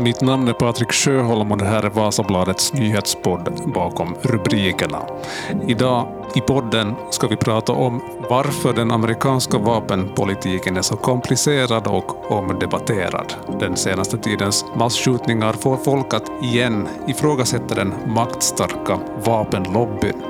Mitt namn är Patrik Sjöholm och det här är Vasabladets nyhetspodd bakom rubrikerna. Idag i podden ska vi prata om varför den amerikanska vapenpolitiken är så komplicerad och omdebatterad. Den senaste tidens massskjutningar får folk att igen ifrågasätta den maktstarka vapenlobbyn.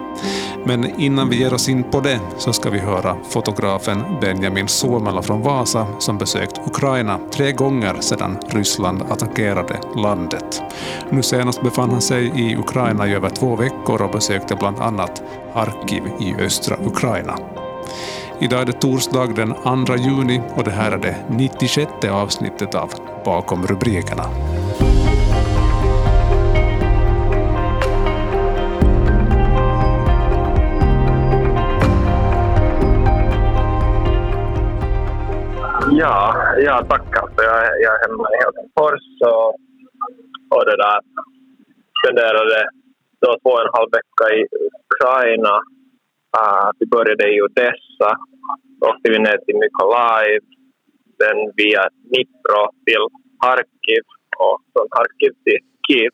Men innan vi ger oss in på det så ska vi höra fotografen Benjamin Suomela från Vasa som besökt Ukraina tre gånger sedan Ryssland attackerade landet. Nu senast befann han sig i Ukraina i över två veckor och besökte bland annat Arkiv i östra Ukraina. Idag är det torsdag den 2 juni och det här är det 96 avsnittet av Bakom rubrikerna. Ja, ja tackar. För jag, är- jag är hemma i Helsingfors och, och det där spenderade då två och en halv vecka i Ukraina. Uh, vi började i Odessa, åkte vi ner till Mykolaiv, sen via Dnipro till Harkiv och från Harkiv till Kiev.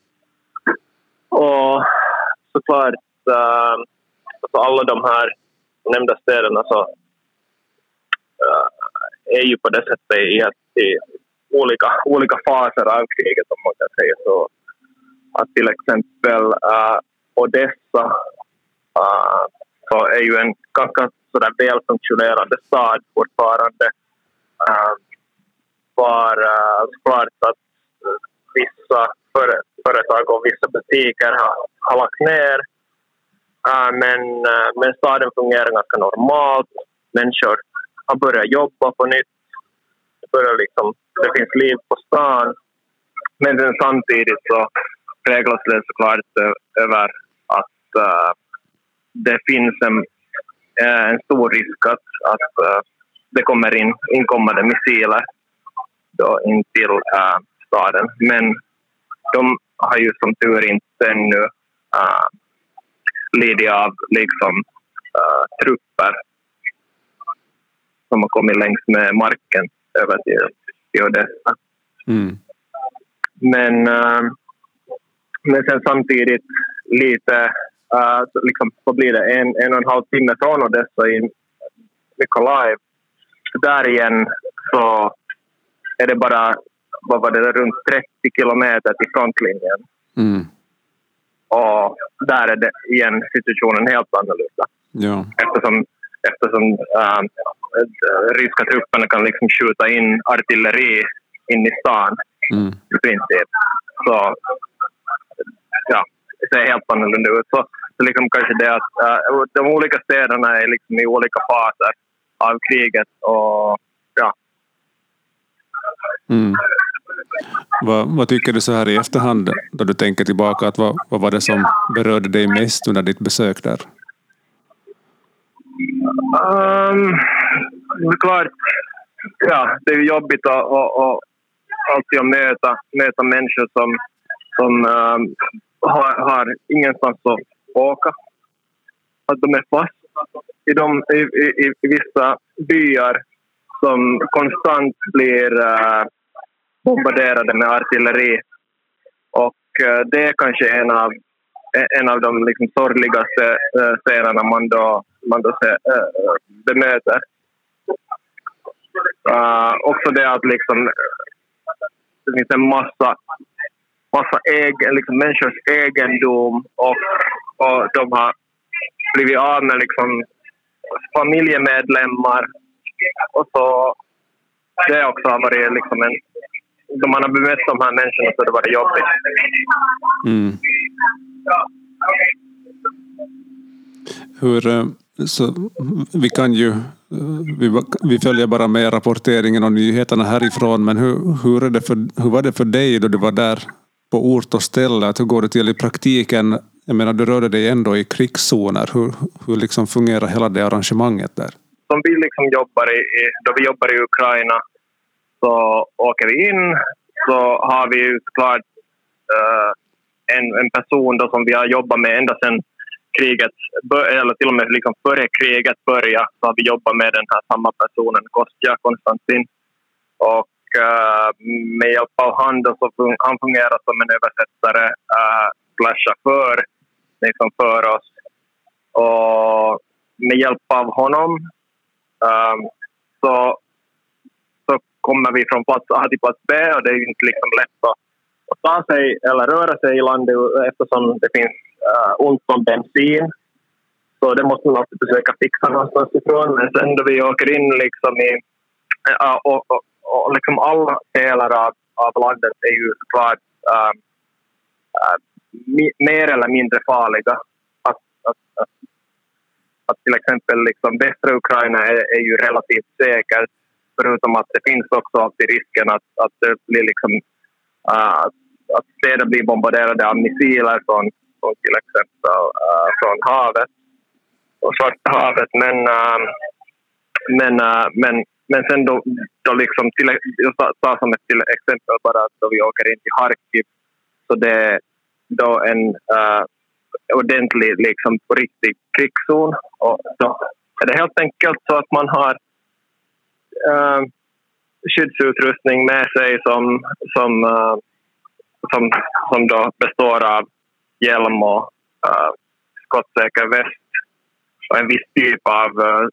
Och såklart, uh, alltså alla de här nämnda städerna så uh, är ju på det sättet i, i olika, olika faser av kriget om man kan säga så. Att till exempel uh, Odessa uh, så är ju en ganska sådär välfunktionerande stad fortfarande. Uh, var uh, klart att vissa före, företag och vissa butiker har, har lagt ner. Uh, men, uh, men staden fungerar ganska normalt. Människor har börjat jobba på nytt. Det, börjar liksom, det finns liv på stan. Men sen samtidigt så präglas det såklart över att uh, det finns en, en stor risk att, att uh, det kommer in inkommande missiler då in till uh, staden. Men de har ju som tur inte ännu uh, lidit av liksom, uh, trupper som har kommit längs med marken över till, till Odessa. Mm. Men, äh, men sen samtidigt lite, så liksom, vad blir det, en, en och en halv timme från Odessa i Mykolaiv. Där igen så är det bara vad var det, runt 30 kilometer till frontlinjen. Mm. Och där är det igen situationen helt annorlunda Ja. eftersom, eftersom äh, ryska trupperna kan liksom skjuta in artilleri in i stan Mm. i princip. Så ja, det ser helt annorlunda ut. Så, så liksom kanske det att äh, de olika städerna är liksom i olika faser av kriget och ja. Mm. Vad, vad tycker du så här i efterhand då du tänker tillbaka? Att vad, vad var det som berörde dig mest under ditt besök där? Um, det är klart, ja, det är jobbigt att, att, att alltid att möta, möta människor som, som um, har, har ingenstans att åka. Att de är fast i, de, i, i, i vissa byar som konstant blir uh, bombarderade med artilleri. Och uh, det är kanske en av, en av de liksom, sorgligaste uh, scenerna man då, man då ser, uh, bemöter. Uh, också det att liksom, det finns en massa, massa egen, liksom, människors egendom och, och de har blivit av med liksom, familjemedlemmar. Och så det också har varit liksom en... Då man har bemött de här människorna så har det varit jobbigt. Mm. Hur, eh, så, vi kan ju, vi, vi följer bara med rapporteringen och nyheterna härifrån, men hur, hur, är det för, hur var det för dig då du var där på ort och ställe? Att hur går det till i praktiken? Jag menar, du rörde dig ändå i krigszoner. Hur, hur liksom fungerar hela det arrangemanget där? Som vi liksom jobbar i, då vi jobbar i Ukraina så åker vi in så har vi ju såklart uh, eh, en, en person då som vi har jobbat med ända sedan kriget, eller till och med liksom före kriget började, så har vi jobbat med den här samma personen, Kostja Konstantin. Och uh, med hjälp av honom, så fun han fungerar som en översättare uh, slash chaufför liksom för oss. Och med hjälp av honom um, så, så kommer vi från plats A till plats B och det är inte liksom lätt att, att ta sig eller röra sig i landet eftersom det finns uh, ont om bensin. Så det måste man alltid försöka fixa någonstans ifrån. Men sen då vi åker in liksom i... Uh, och, och, och liksom alla delar av, av landet är ju såklart uh, uh, mer eller mindre farliga. Att, att, att, att till exempel liksom västra Ukraina är, är ju relativt säkert förutom att det finns också alltid risken att, att det blir liksom uh, att städer blir bombarderade av missiler från, från till exempel äh, från havet och Svarta havet. Men, äh, men, äh, men, men sen då, då liksom till, jag tar som ett till exempel bara att då vi åker in till Harkiv så det då en äh, ordentlig, liksom på riktig krigszon. Och då är det helt enkelt så att man har äh, skyddsutrustning med sig som, som, som, som då består av hjälm och uh, skottsäker väst och en viss typ av uh,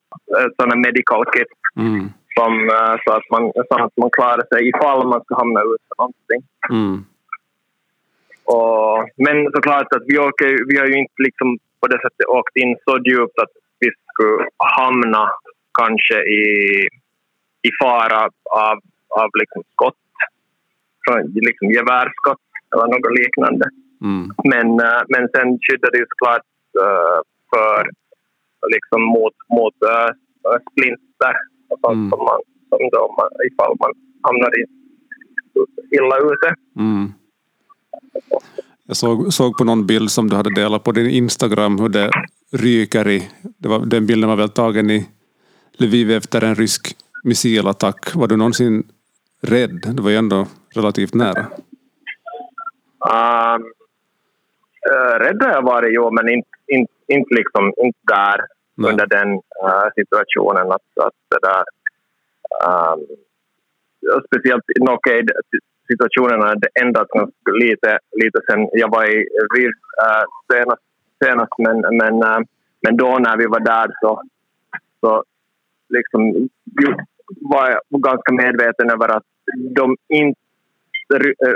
sådana medical kit mm. som, uh, så, att man, så att man klarar sig ifall man ska hamna ut för någonting. Mm. Och, men såklart att vi, åker, vi har ju inte liksom på det sättet åkt in så djupt att vi skulle hamna kanske i, i fara av, av liksom skott, från liksom gevärskott eller något liknande. Mm. Men, uh, men sen skyddar det ju såklart uh, för liksom mot, mot uh, splinter och sånt mm. som, man, som då man, ifall man hamnar i, illa ute. Mm. Jag såg, såg på någon bild som du hade delat på din Instagram hur det ryker i... Det var, den bilden var väl tagen i Lviv efter en rysk missilattack. Var du någonsin rädd? Det var ju ändå relativt nära. Um, uh, rädd har jag varit, jo, men inte, inte, inte, liksom, inte där Nej. under den uh, situationen. Att, att det där, um, speciellt, okej, okay, situationen har ändrats lite, lite sen jag var i Riv äh, senast, senast men, men, äh, men då när vi var där så, så liksom, var jag ganska medveten över att de inte,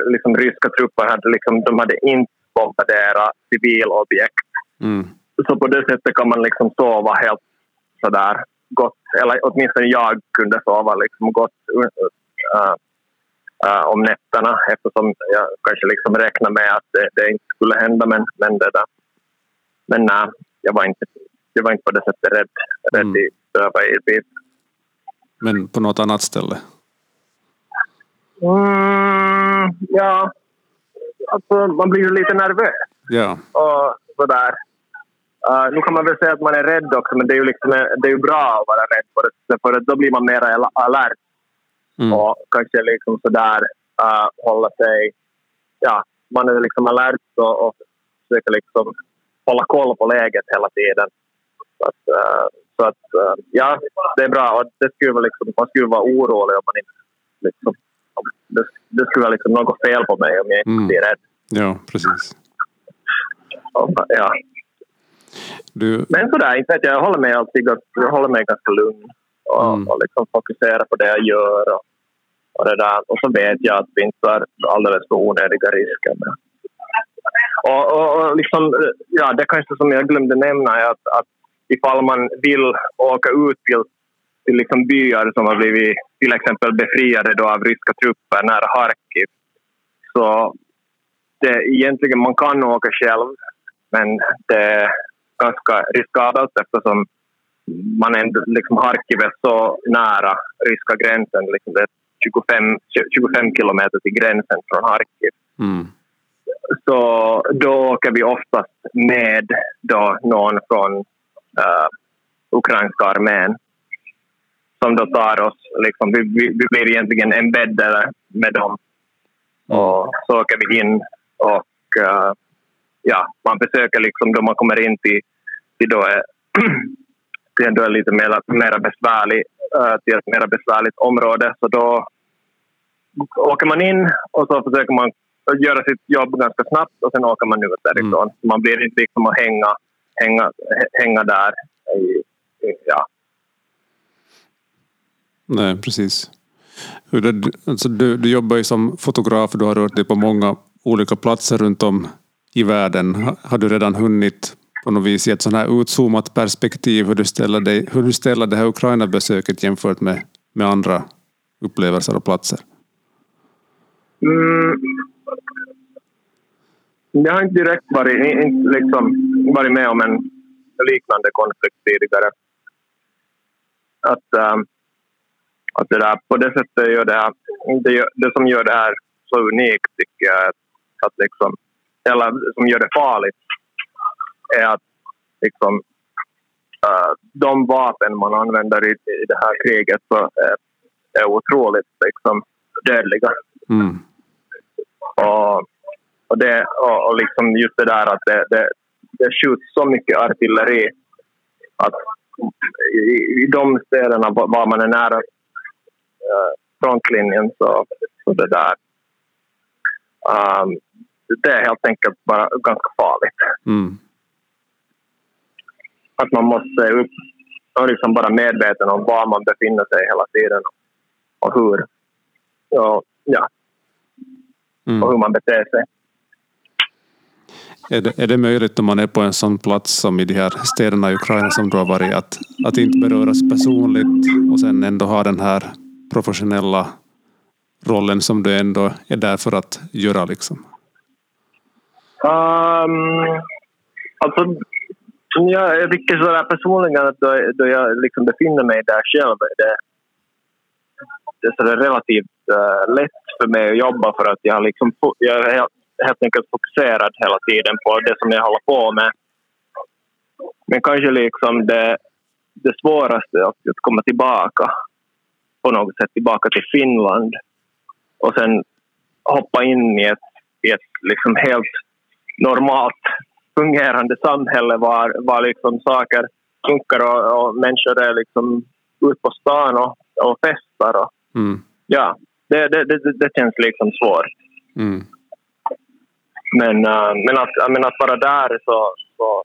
liksom, ryska trupper hade, liksom, de hade inte bombarderat civilobjekt. Mm. Så på det sättet kan man liksom sova helt sådär gott, eller åtminstone jag kunde sova liksom gott uh, uh, om nätterna eftersom jag kanske liksom räknade med att det, det inte skulle hända. Men, men, det där. men nej, jag var inte, jag var inte på det sättet rädd, rädd mm. i, var i Men på något annat ställe? Mm, ja, alltså, man blir ju lite nervös. Ja. Och sådär. Uh, nu kan man väl säga att man är rädd också, men det är ju, liksom, det är ju bra att vara rädd för det, för då blir man mer alert Mm. Och kanske liksom sådär uh, hålla sig... Ja, man är liksom alert och, och försöker liksom hålla koll på läget hela tiden. Så att, uh, så att uh, ja, det är bra. Och det skulle liksom, man skulle vara orolig om man inte... Liksom, det, skulle vara liksom något fel på mig om jag inte mm. blir rädd. Ja, precis. Ja. Du... Men sådär, inte vet jag. Jag håller mig alltid jag håller mig ganska lugn och, mm. och liksom fokusera på det jag gör. Och, och, det där. och så vet jag att vi inte tar alldeles för onödiga risker. Och, och, och liksom, ja, det kanske som jag glömde nämna är att, att ifall man vill åka ut till, till liksom byar som har blivit till exempel befriade då av ryska trupper nära Harkiv så det, egentligen man kan åka själv men det är ganska riskabelt eftersom man är liksom Harkiv är så nära ryska gränsen. Liksom det är 25, 25 kilometer till gränsen från Harkiv. Mm. Så då åker vi oftast med då någon från uh, ukrainska armén som då tar oss. Liksom, vi, vi, vi blir egentligen embeddade med dem. Mm. Och så åker vi in och uh, ja, man försöker liksom då man kommer in till, till då, till ändå är lite mer, mer besvärlig, uh, till ett mer besvärligt område. Så då, åker man in och så försöker man göra sitt jobb ganska snabbt och sen åker man ut därifrån. Mm. Man blir inte liksom att hänga, hänga, hänga där. I, ja. Nej, precis. Alltså du, du jobbar ju som fotograf, du har rört dig på många olika platser runt om i världen. Har du redan hunnit på något vis i ett sånt här utzoomat perspektiv hur du ställer, dig, hur du ställer det här Ukraina-besöket jämfört med, med andra upplevelser och platser? Mm. Jag har inte direkt varit, inte liksom varit med om en liknande konflikt tidigare. Att, um, att det där, på det sättet gör det, här, det, det som gör det här så unikt tycker jag att, att liksom, eller som gör det farligt är att liksom, uh, de vapen man använder i, i det här kriget så är, är otroligt liksom, dödliga. Mm. Och, och, det, och, och liksom just det där att det, det, det skjuts så mycket artilleri att i, i de städerna var man är nära uh, frontlinjen så, så det där um, det är helt enkelt bara ganska farligt. Mm att man måste upp och liksom vara medveten om var man befinner sig hela tiden och hur. Och, ja. Mm. och hur man beter sig. Är det, är det möjligt om man är på en sån plats som i de här städerna i Ukraina som du har varit att, att inte beröras personligt och sen ändå ha den här professionella rollen som du ändå är där för att göra liksom? Um, alltså jag tycker sådär personligen att då, då jag liksom befinner mig där själv det, det är relativt uh, lätt för mig att jobba för att jag, liksom, jag är helt, helt enkelt fokuserad hela tiden på det som jag håller på med. Men kanske liksom det, det svåraste är att komma tillbaka på något sätt tillbaka till Finland och sen hoppa in i ett, i ett liksom helt normalt fungerande samhälle var, var liksom saker funkar och, och människor är liksom ute på stan och, och festar. Och, mm. Ja, det, det, det, det känns liksom svårt. Mm. Men, uh, men, att, men att vara där så, så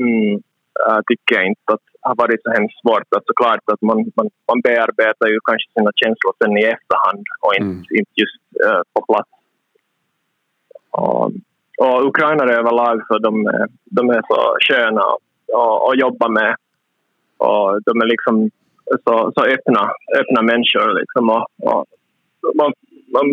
mm, uh, tycker jag inte att har varit så hemskt svårt. Att såklart att man, man, man bearbetar ju kanske sina känslor sen i efterhand och inte, mm. inte just uh, på plats. Och, och ukrainare överlag så de, de är så sköna att jobba med. Och de är liksom så, så öppna, öppna människor. Liksom. Och, och man, man,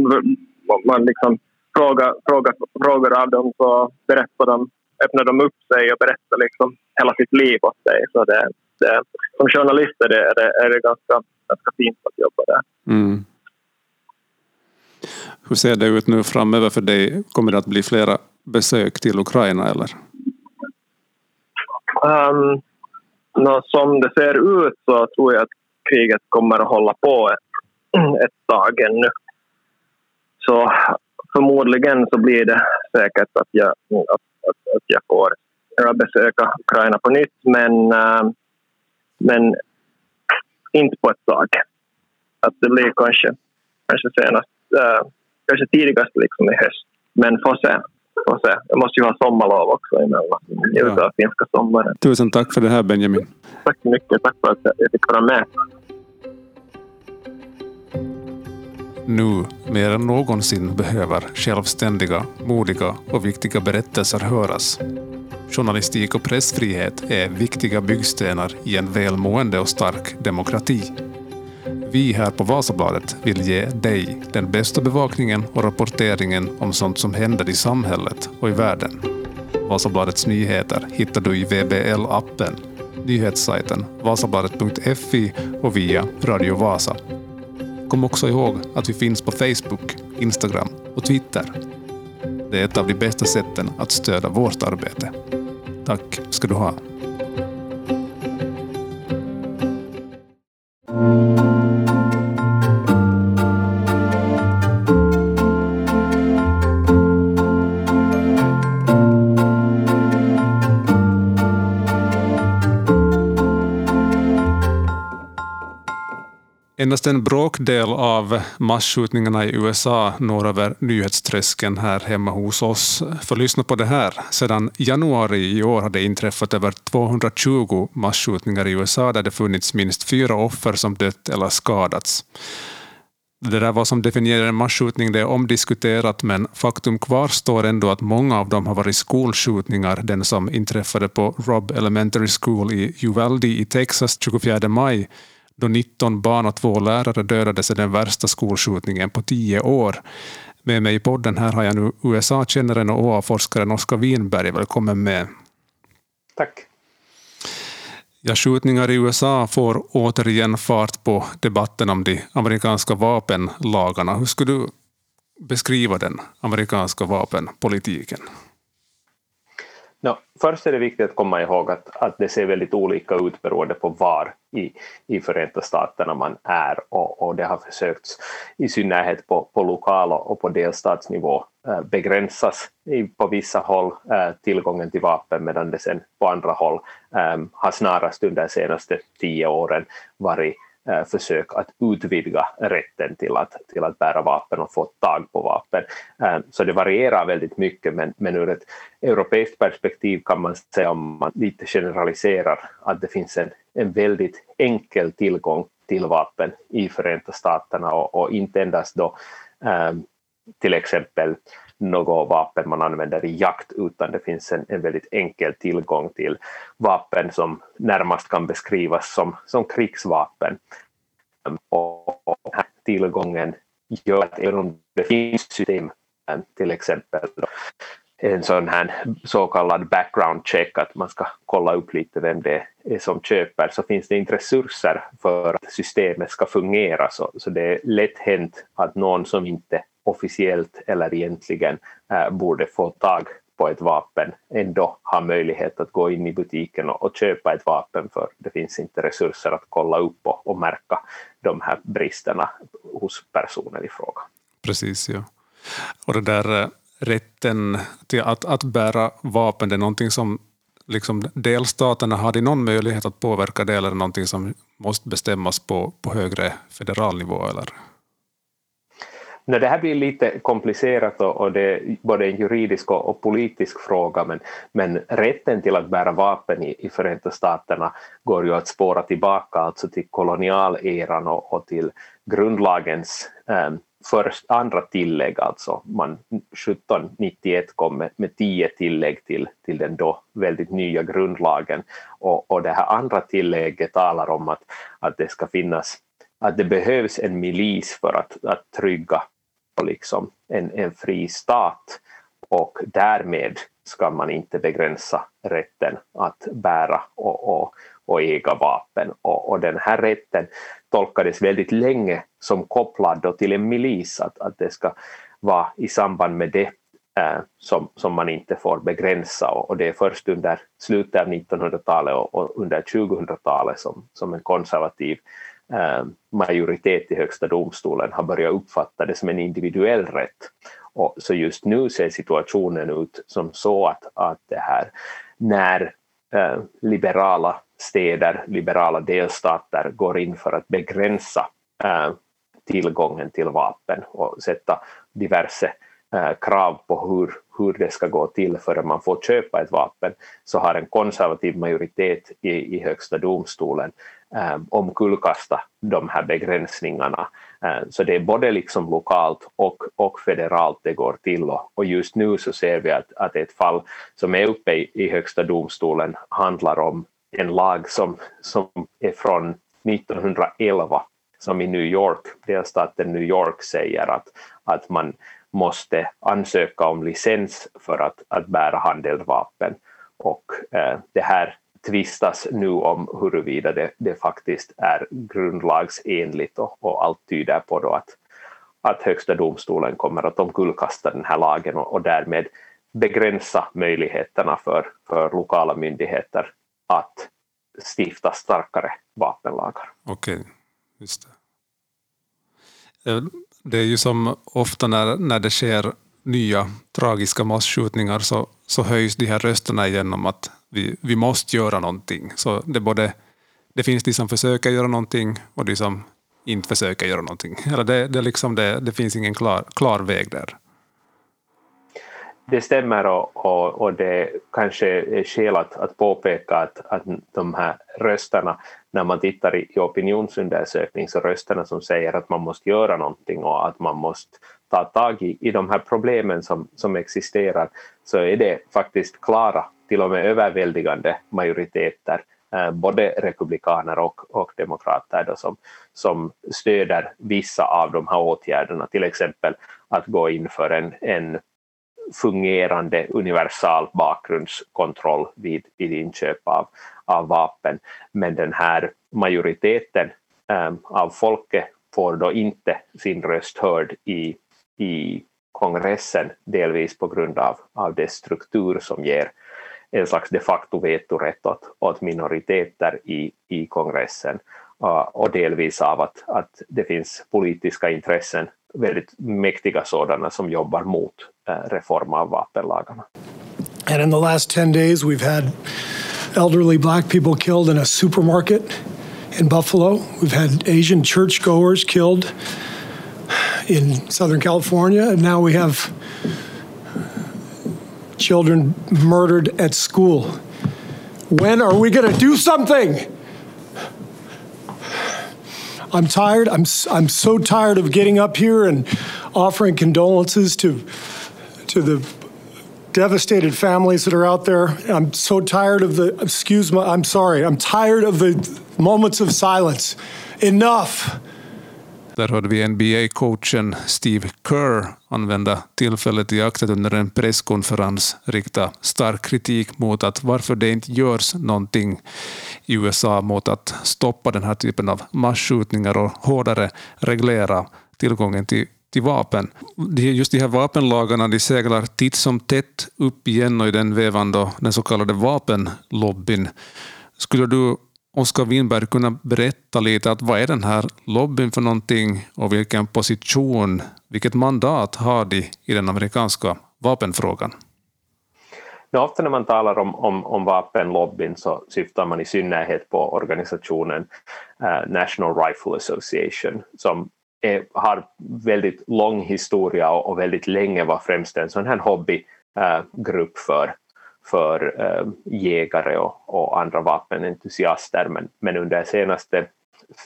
man liksom frågar, frågar, frågar av dem så berättar de, öppnar de upp sig och berättar liksom hela sitt liv åt dig. Så det, det, som journalist är det, är det, ganska, ganska fint att jobba där. Mm. Hur ser det ut nu framöver för dig? Kommer det att bli flera besök till Ukraina eller? Um, no, som det ser ut så tror jag att kriget kommer att hålla på ett, ett tag ännu. Så förmodligen så blir det säkert att jag, att, att, att jag får besöka Ukraina på nytt men, uh, men inte på ett tag. Att det blir kanske, kanske senast, uh, kanske tidigast liksom i höst. Men får se. Får se. Jag måste ju ha sommarlov också emellan. Njuta ja. av finska sommaren. Tusen tack för det här Benjamin. Tack så mycket. Tack för att jag fick vara med. Nu mer än någonsin behöver självständiga, modiga och viktiga berättelser höras. Journalistik och pressfrihet är viktiga byggstenar i en välmående och stark demokrati. Vi här på Vasabladet vill ge dig den bästa bevakningen och rapporteringen om sånt som händer i samhället och i världen. Vasabladets nyheter hittar du i VBL-appen, nyhetssajten vasabladet.fi och via Radio Vasa. Kom också ihåg att vi finns på Facebook, Instagram och Twitter. Det är ett av de bästa sätten att stödja vårt arbete. Tack ska du ha. Endast en bråkdel av massskjutningarna i USA når över nyhetströskeln här hemma hos oss. För lyssna på det här. Sedan januari i år har det inträffat över 220 massskjutningar i USA där det funnits minst fyra offer som dött eller skadats. Det där vad som definierar en massskjutning det är omdiskuterat, men faktum kvarstår ändå att många av dem har varit skolskjutningar. Den som inträffade på Robb Elementary School i Uvalde i Texas 24 maj då 19 barn och två lärare dödades i den värsta skolskjutningen på tio år. Med mig i podden här har jag nu USA-kännaren och OA-forskaren Oskar Winberg. Välkommen med. Tack. Ja, skjutningar i USA får återigen fart på debatten om de amerikanska vapenlagarna. Hur skulle du beskriva den amerikanska vapenpolitiken? No, först är det viktigt att komma ihåg att, att det ser väldigt olika ut beroende på var i, i Förenta Staterna man är och, och det har försökts i synnerhet på, på lokal och på delstatsnivå eh, begränsas i, på vissa håll eh, tillgången till vapen medan det sen på andra håll eh, har snarast under de senaste tio åren varit Eh, försök att utvidga rätten till att, till att bära vapen och få tag på vapen. Eh, så det varierar väldigt mycket men, men ur ett europeiskt perspektiv kan man säga om man lite generaliserar att det finns en, en väldigt enkel tillgång till vapen i Förenta Staterna och, och inte endast då eh, till exempel något vapen man använder i jakt utan det finns en, en väldigt enkel tillgång till vapen som närmast kan beskrivas som, som krigsvapen. Och, och den här tillgången gör att även om det finns system, till exempel en sån här så kallad background check, att man ska kolla upp lite vem det är som köper, så finns det inte resurser för att systemet ska fungera. Så, så det är lätt hänt att någon som inte officiellt eller egentligen eh, borde få tag på ett vapen ändå har möjlighet att gå in i butiken och, och köpa ett vapen för det finns inte resurser att kolla upp och, och märka de här bristerna hos personen i fråga. Precis, ja. Och det där eh, rätten till att, att bära vapen, det är någonting som liksom delstaterna har de någon möjlighet att påverka det eller någonting som måste bestämmas på, på högre federal nivå? Eller? No, det här blir lite komplicerat och, och det är både en juridisk och, och, politisk fråga men, men rätten till att bära vapen i, i Förenta Staterna går ju att spåra tillbaka alltså till kolonialeran och, och till grundlagens eh, först, andra tillägg, alltså man 1791 kom med, med tio tillägg till, till den då väldigt nya grundlagen och, och det här andra tillägget talar om att, att det ska finnas att det behövs en milis för att, att trygga liksom en, en fri stat och därmed ska man inte begränsa rätten att bära och, och, och äga vapen. Och, och, den här rätten tolkades väldigt länge som kopplad till en milis, att, att det ska vara i samband med det äh, som, som man inte får begränsa och, och det är först under slutet av 1900-talet och, och under 2000-talet som, som en konservativ äh, majoritet i Högsta domstolen har börjat uppfatta det som en individuell rätt. Och så just nu ser situationen ut som så att, att det här, när äh, liberala städer, liberala delstater går in för att begränsa eh, tillgången till vapen och sätta diverse eh, krav på hur, hur det ska gå till för man får köpa ett vapen så har en konservativ majoritet i, i Högsta domstolen eh, omkullkastat de här begränsningarna. Eh, så det är både liksom lokalt och, och federalt det går till och, och just nu så ser vi att, att ett fall som är uppe i, i Högsta domstolen handlar om en lag som, som är från 1911 som i New York, delstaten New York säger att, att man måste ansöka om licens för att, att bära handeldvapen. Och eh, det här tvistas nu om huruvida det, det faktiskt är grundlagsenligt och, och allt tyder på då att, att Högsta domstolen kommer att omkullkasta den här lagen och, och därmed begränsa möjligheterna för, för lokala myndigheter att stifta starkare vapenlagar. Okej, okay. just det. Eh, det är ju som ofta när, när det sker nya tragiska massskjutningar så, så höjs de här rösterna igen om att vi, vi måste göra någonting. Så det, både, det finns de som försöker göra någonting och de som inte försöker göra någonting? Eller det, det, liksom det, det finns ingen klar, klar väg där? Det stämmer och, och, och det kanske är skäl att, att påpeka att, att de här rösterna, när man tittar i, i opinionsundersökning, så rösterna som säger att man måste göra någonting och att man måste ta tag i, i de här problemen som, som existerar, så är det faktiskt klara, till och med överväldigande majoriteter Eh, både republikaner och, och demokrater då, som, som stöder vissa av de här åtgärderna, till exempel att gå in för en, en fungerande universal bakgrundskontroll vid, vid inköp av, av vapen. Men den här majoriteten äm, av folket får då inte sin röst hörd i, i kongressen, delvis på grund av, av dess struktur som ger en slags de facto vetorätt åt, åt minoriteter i, i kongressen och delvis av att, att det finns politiska intressen, väldigt mäktiga sådana, som jobbar mot uh, reform av vapenlagarna. And in the last 10 days we've had elderly black people killed in a supermarket in Buffalo. We've had Asian churchgoers killed in Southern California, and now we have children murdered at school. When are we going to do something? I'm tired. I'm, I'm so tired of getting up here and offering condolences to, to the devastated families that are out there. I'm so tired of the, excuse me, I'm sorry, I'm tired of the moments of silence. Enough. Där hörde vi NBA-coachen Steve Kerr använda tillfället i akt att under en presskonferens rikta stark kritik mot att varför det inte görs någonting i USA mot att stoppa den här typen av massskjutningar och hårdare reglera tillgången till till vapen. Just de här vapenlagarna de seglar titt som tätt upp igen och i den vevan då den så kallade vapenlobbyn. Skulle du Oskar Winberg kunna berätta lite att vad är den här lobbyn för någonting och vilken position, vilket mandat har de i den amerikanska vapenfrågan? ofta när man talar om, om, om vapenlobbyn så syftar man i synnerhet på organisationen eh, National Rifle Association som är, har väldigt lång historia och, och väldigt länge var främst en sån här hobbygrupp eh, för för eh, jägare och, och, andra vapenentusiaster men, men under de senaste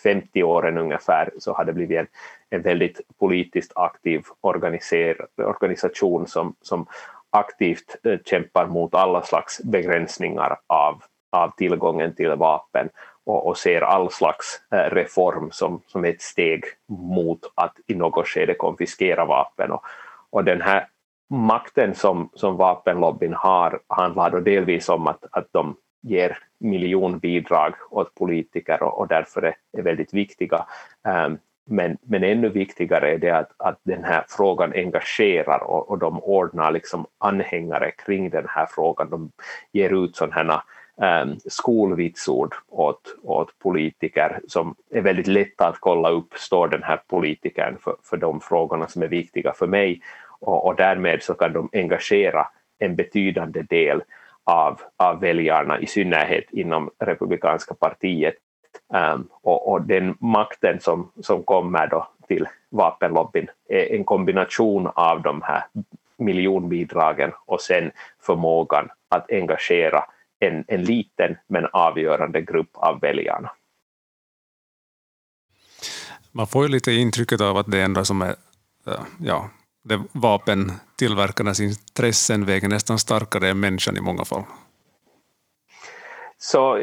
50 åren ungefär så har det blivit en, en väldigt politiskt aktiv organisation som, som aktivt eh, kämpar mot alla slags begränsningar av, av tillgången till vapen och, och ser all slags eh, reform som, som ett steg mot att i något skede konfiskera vapen. Och, och den här makten som, som vapenlobbyn har handlar då delvis om att, att de ger miljonbidrag åt politiker och, och därför är, är väldigt viktiga. Um, men, men ännu viktigare är det att, att den här frågan engagerar och, och de ordnar liksom anhängare kring den här frågan. De ger ut sådana um, skolvitsord åt, åt politiker som är väldigt lätta att kolla upp, står den här politikern för, för de frågorna som är viktiga för mig och, och därmed så kan de engagera en betydande del av, av väljarna, i synnerhet inom republikanska partiet. Um, och, och, den makten som, som kommer då till vapenlobbyn är en kombination av de här miljonbidragen och sen förmågan att engagera en, en liten men avgörande grupp av väljarna. Man får ju lite intrycket av att det enda som är ja, det vapentillverkarnas intressen väger nästan starkare än människan i många fall. Så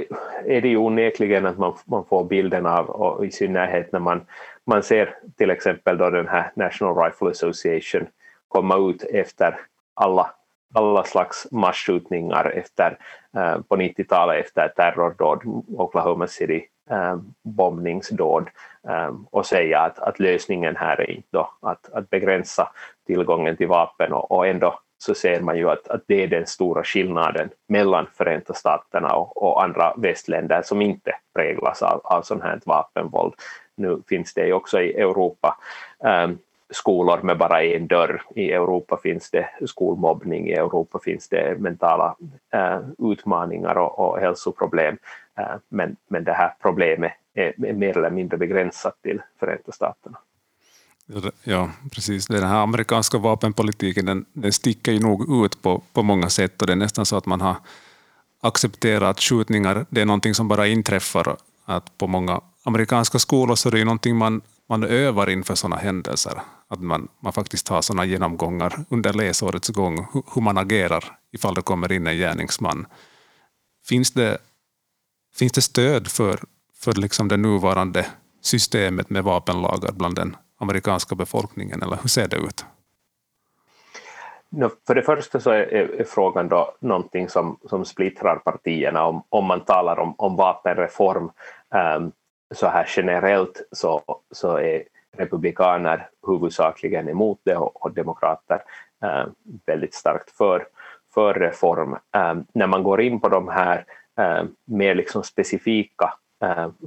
är det ju onekligen att man, man får bilden av, och i synnerhet när man, man ser till exempel då den här National Rifle Association komma ut efter alla, alla slags massskjutningar efter, eh, på 90-talet efter terrordåd, Oklahoma City eh, bombningsdåd eh, och säga att, att lösningen här är inte då att, att begränsa tillgången till vapen och, och ändå så ser man ju att, att det är den stora skillnaden mellan Förenta Staterna och, och andra västländer som inte präglas av, av sånt här vapenvåld. Nu finns det ju också i Europa um, skolor med bara en dörr. I Europa finns det skolmobbning, i Europa finns det mentala uh, utmaningar och, och hälsoproblem. Uh, men, men det här problemet är mer eller mindre begränsat till Förenta Staterna. Ja, precis. Den här amerikanska vapenpolitiken den, den sticker ju nog ut på, på många sätt och det är nästan så att man har accepterat att skjutningar det är någonting som bara inträffar. Att på många amerikanska skolor så är det ju någonting man, man övar inför sådana händelser. Att man, man faktiskt har sådana genomgångar under läsårets gång, hur man agerar ifall det kommer in en gärningsman. Finns det, finns det stöd för, för liksom det nuvarande systemet med vapenlagar bland den amerikanska befolkningen, eller hur ser det ut? För det första så är, är, frågan då någonting som, som splittrar partierna om, om man talar om, om vapenreform um, så här generellt så, så är republikaner huvudsakligen emot det och, och demokrater um, väldigt starkt för, för reform. Um, när man går in på de här mer liksom specifika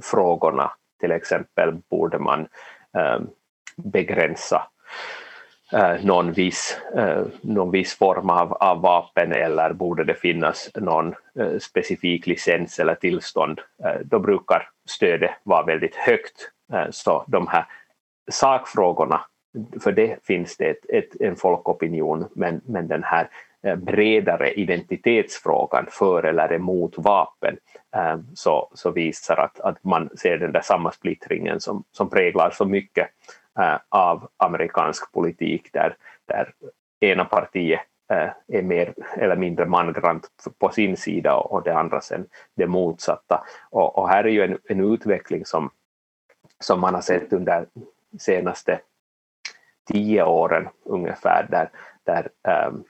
frågorna, till exempel borde man begränsa eh, någon, viss, eh, någon viss form av, av vapen eller borde det finnas någon eh, specifik licens eller tillstånd, eh, då brukar stödet vara väldigt högt. Eh, så de här sakfrågorna, för det finns det ett, ett, en folkopinion, men, men den här eh, bredare identitetsfrågan för eller emot vapen eh, så, så visar att, att man ser den där samma splittringen som, som präglar så mycket Eh, av amerikansk politik där, där ena partiet eh, är mer eller mindre mangrant på sin sida och det andra sen det motsatta. Och, och här är ju en, en utveckling som, som man har sett under senaste tio åren ungefär där, där ehm,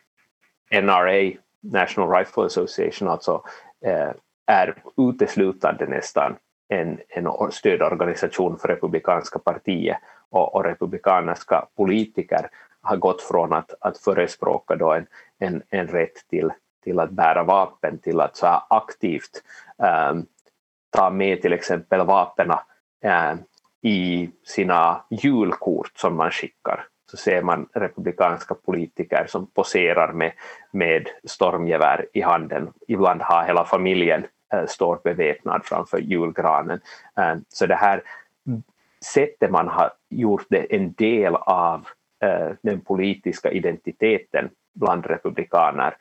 um, NRA, National Rifle Association, alltså uh, är uteslutande nästan en, en stödorganisation för republikanska partiet och, och republikanska politiker har gått från att, att förespråka då en, en, en rätt till, till att bära vapen till att så aktivt um, ta med till exempel vapnen ehm, i sina julkort som man skickar så ser man republikanska politiker som poserar med, med stormgevär i handen. Ibland har hela familjen Eh, står beväpnad framför julgranen. Eh, så det här sättet man har gjort det en del av eh, den politiska identiteten bland republikaner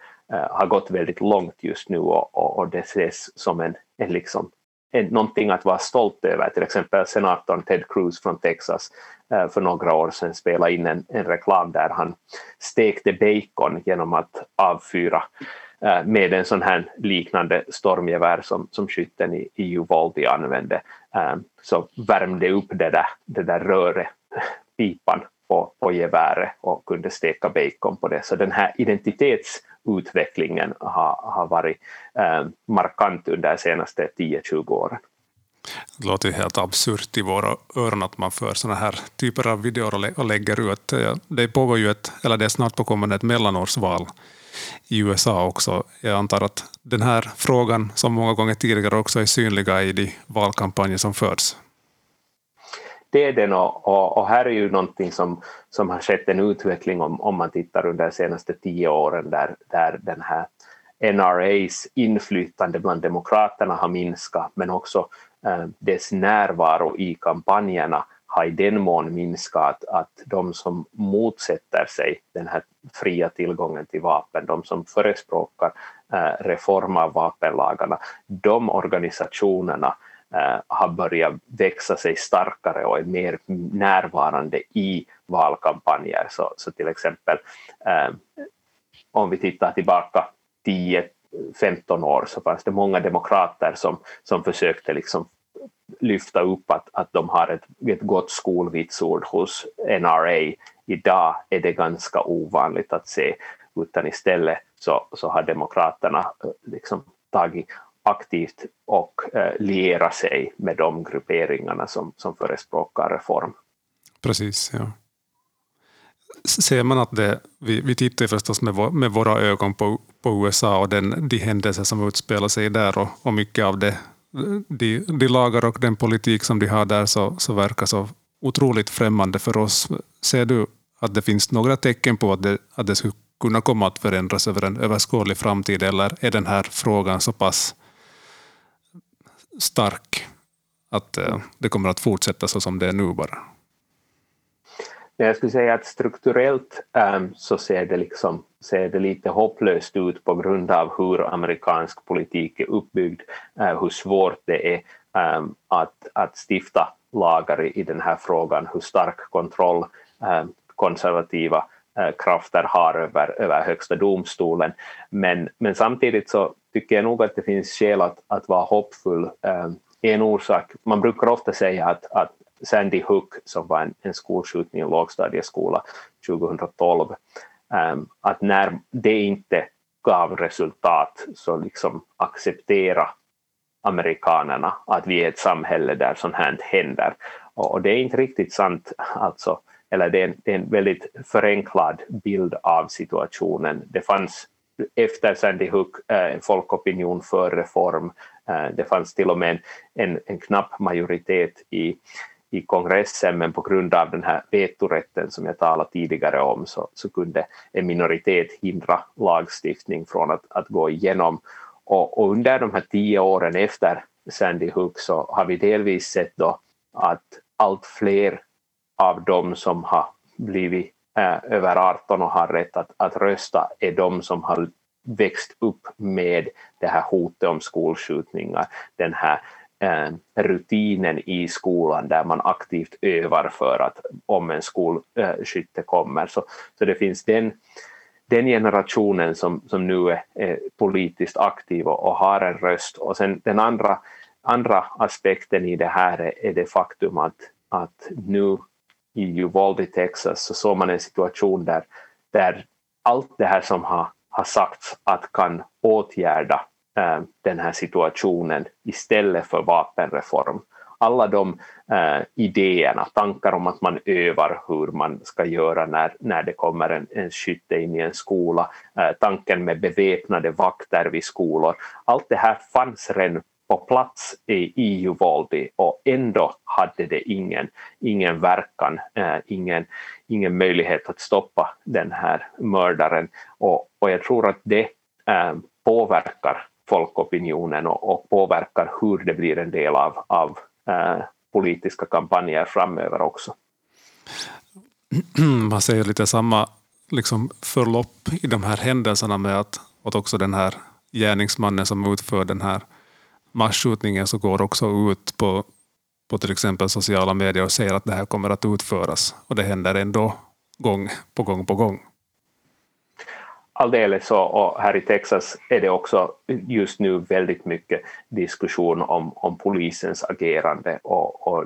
har gått väldigt långt just nu och, och, och det ses som en, en, liksom, en, någonting att vara stolt över. Till exempel senatorn Ted Cruz från Texas för några år sedan spelade in en, en reklam där han stekte bacon genom att avfyra Eh, med en sån här liknande stormgevär som, som skytten i, i Uvalde använde. Eh, så värmde upp det där, det där röret, pipan på, på geväret och kunde steka bacon på det. Så den här identitetsutvecklingen har, har varit eh, markant under de senaste 10-20 åren. Det låter ju helt absurt i våra öron att man för sådana här typer av videor och lägger ut. Det pågår ju ett, eller det är snart påkommande ett mellanårsval i USA också. Jag antar att den här frågan, som många gånger tidigare, också är synliga i de valkampanjer som förs. Det är den och, och, och, här är ju någonting som, som har skett en utveckling om, om man tittar under de senaste tio åren där, där den här NRAs inflytande bland demokraterna har minskat men också eh, dess närvaro i kampanjerna har i den mån minskat att de som motsätter sig den här fria tillgången till vapen, de som förespråkar eh, reform av vapenlagarna, de organisationerna eh, har börjat växa sig starkare och är mer närvarande i valkampanjer. Så, så till exempel eh, om vi tittar tillbaka 10-15 år så fanns det många demokrater som, som försökte liksom lyfta upp att, att de har ett, ett gott skolvitsord hos NRA. Idag är det ganska ovanligt att se, utan istället så, så har Demokraterna eh, liksom tagit aktivt och eh, liera sig med de grupperingarna som, som förespråkar reform. Precis, ja. Ser man att det, vi, vi tittar förstås med, vår, med våra ögon på, på USA och den, de händelser som utspelar sig där och, och mycket av det de, de lagar och den politik som de har där så, så verkar så otroligt främmande för oss. Ser du att det finns några tecken på att det, att det skulle kunna komma att förändras över en överskådlig framtid eller är den här frågan så pass stark att eh, det kommer att fortsätta så som det är nu bara? Jag skulle säga att strukturellt eh, så ser det, liksom, ser det lite hopplöst ut på grund av hur amerikansk politik är uppbyggd, eh, hur svårt det är eh, att, att stifta lagar i, den här frågan, hur stark kontroll eh, konservativa krafter har över, över högsta domstolen. Men, men samtidigt så tycker jag nog att det finns skäl att, att vara hoppfull. en orsak, man brukar ofta säga att, att Sandy Hook som var en, en skolskjutning i lågstadieskola 2012, Ehm, att när det inte gav resultat så liksom acceptera amerikanerna att vi är ett samhälle där sånt här händer. Och, det är inte riktigt sant, alltså, eller det är, en, det är en väldigt förenklad bild av situationen. Det fanns efter Sandy Hook eh, en folkopinion för reform. Eh, det fanns till och med en, en, en knapp majoritet i i kongressen men på grund av den här vetorätten som jag talade tidigare om så, så kunde en minoritet hindra lagstiftning från att, att gå igenom. Och, och, under de här tio åren efter Sandy Hook så har vi delvis sett då att allt fler av dem som har blivit eh, över 18 och har rätt att, att rösta är de som har växt upp med det här hotet om skolskjutningar, den här Eh, rutinen i skolan där man aktivt övar för att om en skolskytte kommer. Så, så det finns den, den generationen som, som nu är, är politiskt aktiv och, och, har en röst. Och sen den andra, andra aspekten i det här är, är det faktum att, att nu i Uvalde, i Texas, så såg man en situation där, där allt det här som har, har sagts att kan åtgärda Eh, den här situationen istället för vapenreform. Alla de eh, idéerna, tankar om att man övar hur man ska göra när, när det kommer en, en skytte in i en skola, eh, tanken med beväpnade vakter vid skolor, allt det här fanns redan på plats i, i Uvalde och ändå hade det ingen, ingen verkan, eh, ingen, ingen möjlighet att stoppa den här mördaren. Och, och jag tror att det eh, påverkar folkopinionen och, och påverkar hur det blir en del av, av eh, politiska kampanjer framöver också. Man ser lite samma liksom, förlopp i de här händelserna med att, att också den här gärningsmannen som utför den här masskjutningen så går också ut på, på till exempel sociala medier och säger att det här kommer att utföras. Och det händer ändå gång på gång på gång alldeles så, och här i Texas är det också just nu väldigt mycket diskussion om, om polisens agerande och, och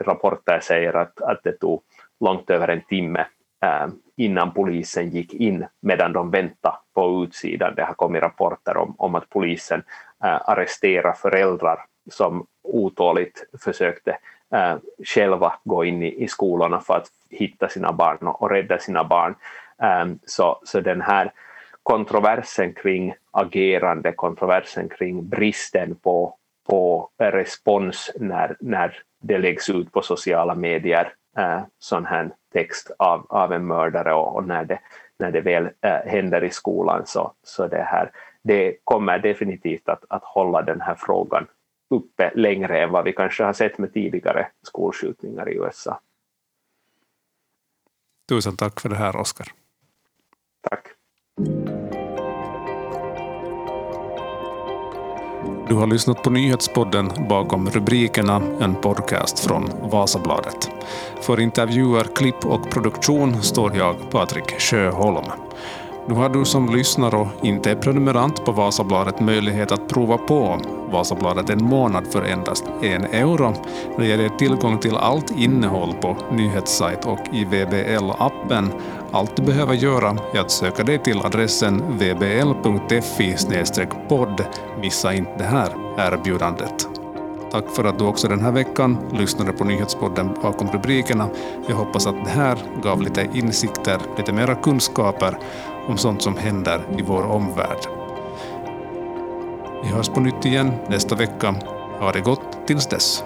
rapporter säger att, att det tog långt över en timme eh, innan polisen gick in medan de väntade på utsidan. Det har kommit rapporter om, om att polisen eh, arresterar föräldrar som otåligt försökte eh, själva gå in i, i skolorna för att hitta sina barn och, och rädda sina barn. Um, så, så den här kontroversen kring agerande, kontroversen kring bristen på, på respons när, när det läggs ut på sociala medier äh, sån här text av, av en mördare och, och när, det, när det väl äh, händer i skolan så, så det, här, det kommer definitivt att, att hålla den här frågan uppe längre än vad vi kanske har sett med tidigare skolskjutningar i USA. Tusen tack för det här, Oskar. Tack. Du har lyssnat på nyhetspodden Bakom rubrikerna, en podcast från Vasabladet. För intervjuer, klipp och produktion står jag, Patrik Sjöholm. Nu har du som lyssnar och inte är prenumerant på Vasabladet möjlighet att prova på Vasabladet en månad för endast en euro. Det ger dig tillgång till allt innehåll på nyhetssajt och i VBL-appen. Allt du behöver göra är att söka dig till adressen vbl.fi podd. Missa inte det här erbjudandet. Tack för att du också den här veckan lyssnade på nyhetspodden bakom rubrikerna. Jag hoppas att det här gav lite insikter, lite mera kunskaper om sånt som händer i vår omvärld. Vi hörs på nytt igen nästa vecka. Ha det gott tills dess.